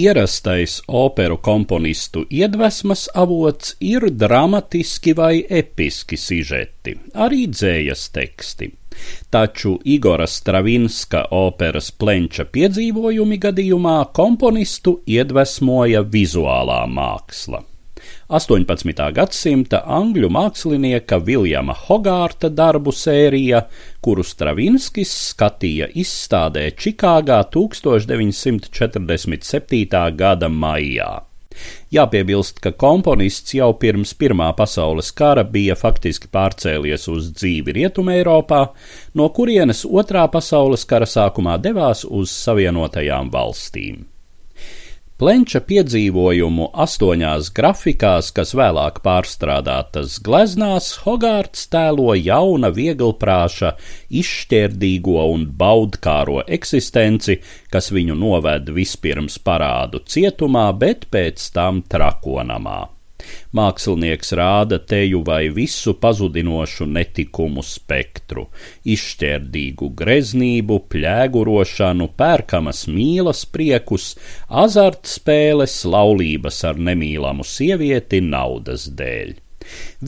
Ierastais operu komponistu iedvesmas avots ir dramatiski vai episki sižeti, arī dzējas teksti. Taču Igora Stravinska operas plenča piedzīvojumi gadījumā komponistu iedvesmoja vizuālā māksla. 18. gadsimta angļu mākslinieka Viljama Hogārta darbu sērija, kuru Stravinskis skatīja izstādē Čikāgā 1947. gada maijā. Jāpiebilst, ka komponists jau pirms Pirmā pasaules kara bija faktiski pārcēlies uz dzīvi Rietumē Eiropā, no kurienes Otrā pasaules kara sākumā devās uz Savienotajām valstīm. Plenča piedzīvojumu astoņās grafikās, kas vēlāk pārstrādātas gleznās, Hogārds tēlo jauna vieglprāša, izšķērdīgo un baudkāro eksistenci, kas viņu noved vispirms parādu cietumā, bet pēc tam trakonamā. Mākslinieks rāda teju vai visu pazudinošu netikumu spektru, izšķērdīgu greznību, pļēgurošanu, pērkamas mīlas priekus, azartspēles, laulības ar nemīlamu sievieti naudas dēļ.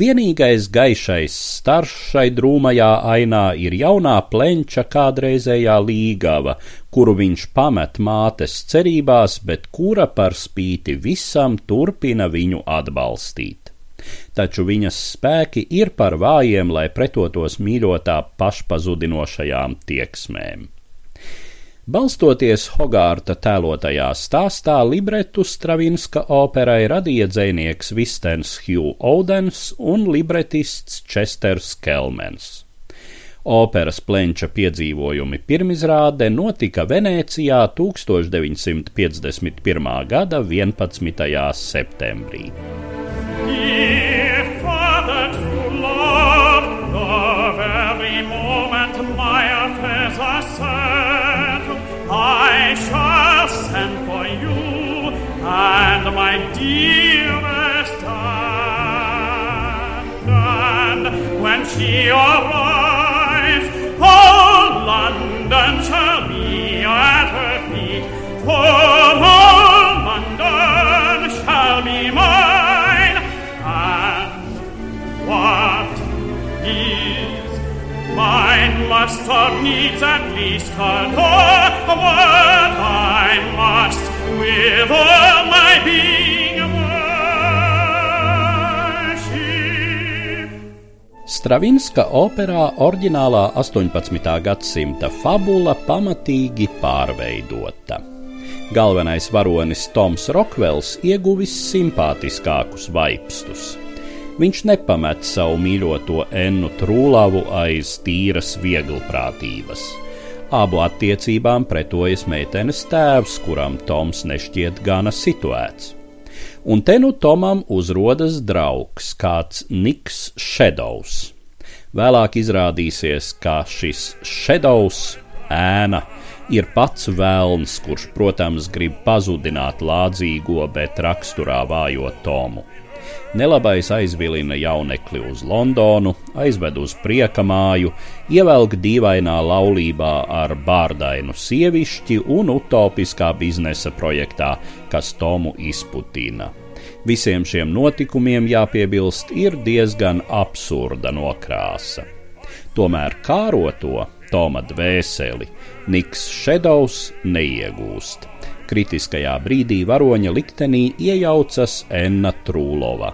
Vienīgais gaišais stars šai drūmajā ainā ir jaunā plenča kādreizējā līgava, kuru viņš pamet mātes cerībās, bet kura par spīti visam turpina viņu atbalstīt. Taču viņas spēki ir par vājiem, lai pretotos mīļotā pašpazudinošajām tieksmēm. Balstoties Hogārta tēlotajā stāstā, libretu Stravinska operai radīja dzēnieks Vistens Hugh Odens un libretists Česters Kelmens. Operas plenča piedzīvojumi pirmizrāde notika Venēcijā 1951. gada 11. septembrī. I shall send for you and my dearest and when she arrives. Or needs at least adore what I must with all my being Stravinska operā oriģinālā 18. gadsimta fabula pamatīgi pārveidota. Galvenais varonis Toms Rokvels ieguvis simpātiskākus vaipstus. Viņš nepamet savu mīļoto Ennu Trūlavu aiz tīras vieglprātības Abu attiecībām pretojas meitenes tēvs, kuram Toms nešķiet gana situēts. Un te nu Tomam uzrodas draugs, kāds Niks Šedows. Vēlāk izrādīsies, ka šis Šedows ēna ir pats vēlns, kurš, protams, grib pazudināt lādzīgo, bet raksturā vājo Tomu. Nelabais aizvilina jaunekli uz Londonu, aizved uz priekamāju, ievelk dīvainā laulībā ar bārdainu sievišķi un utopiskā biznesa projektā, kas Tomu izputina. Visiem šiem notikumiem, jāpiebilst, ir diezgan absurda nokrāsa. Tomēr kāroto Toma dvēseli Niks Šedovs neiegūst. Kritiskajā brīdī varoņa liktenī iejaucas Enna Trūlova.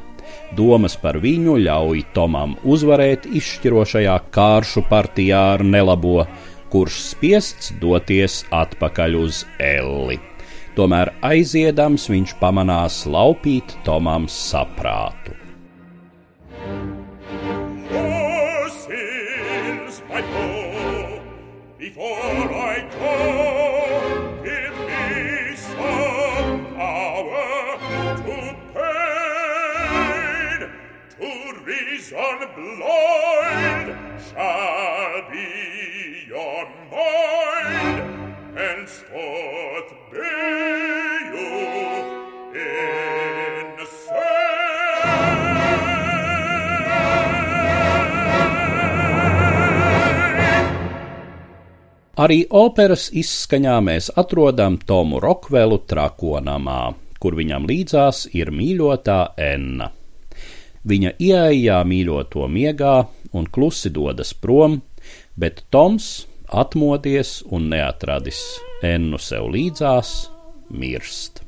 Domas par viņu ļauj Tomam uzvarēt izšķirošajā kāršu partijā ar nelabo, kurš spiests doties atpakaļ uz Elli. Tomēr aiziedams viņš pamanās laupīt Tomam saprātu. Before I go blind shall be your mind, henceforth be you innocent. Arī operas izskaņā mēs atrodam Tomu Rokvelu trakonamā, kur viņam līdzās ir mīļotā Enna. Viņa ieejā mīļoto miegā un klusi dodas prom, bet Toms, atmodies un neatradis Ennu sev līdzās, mirst.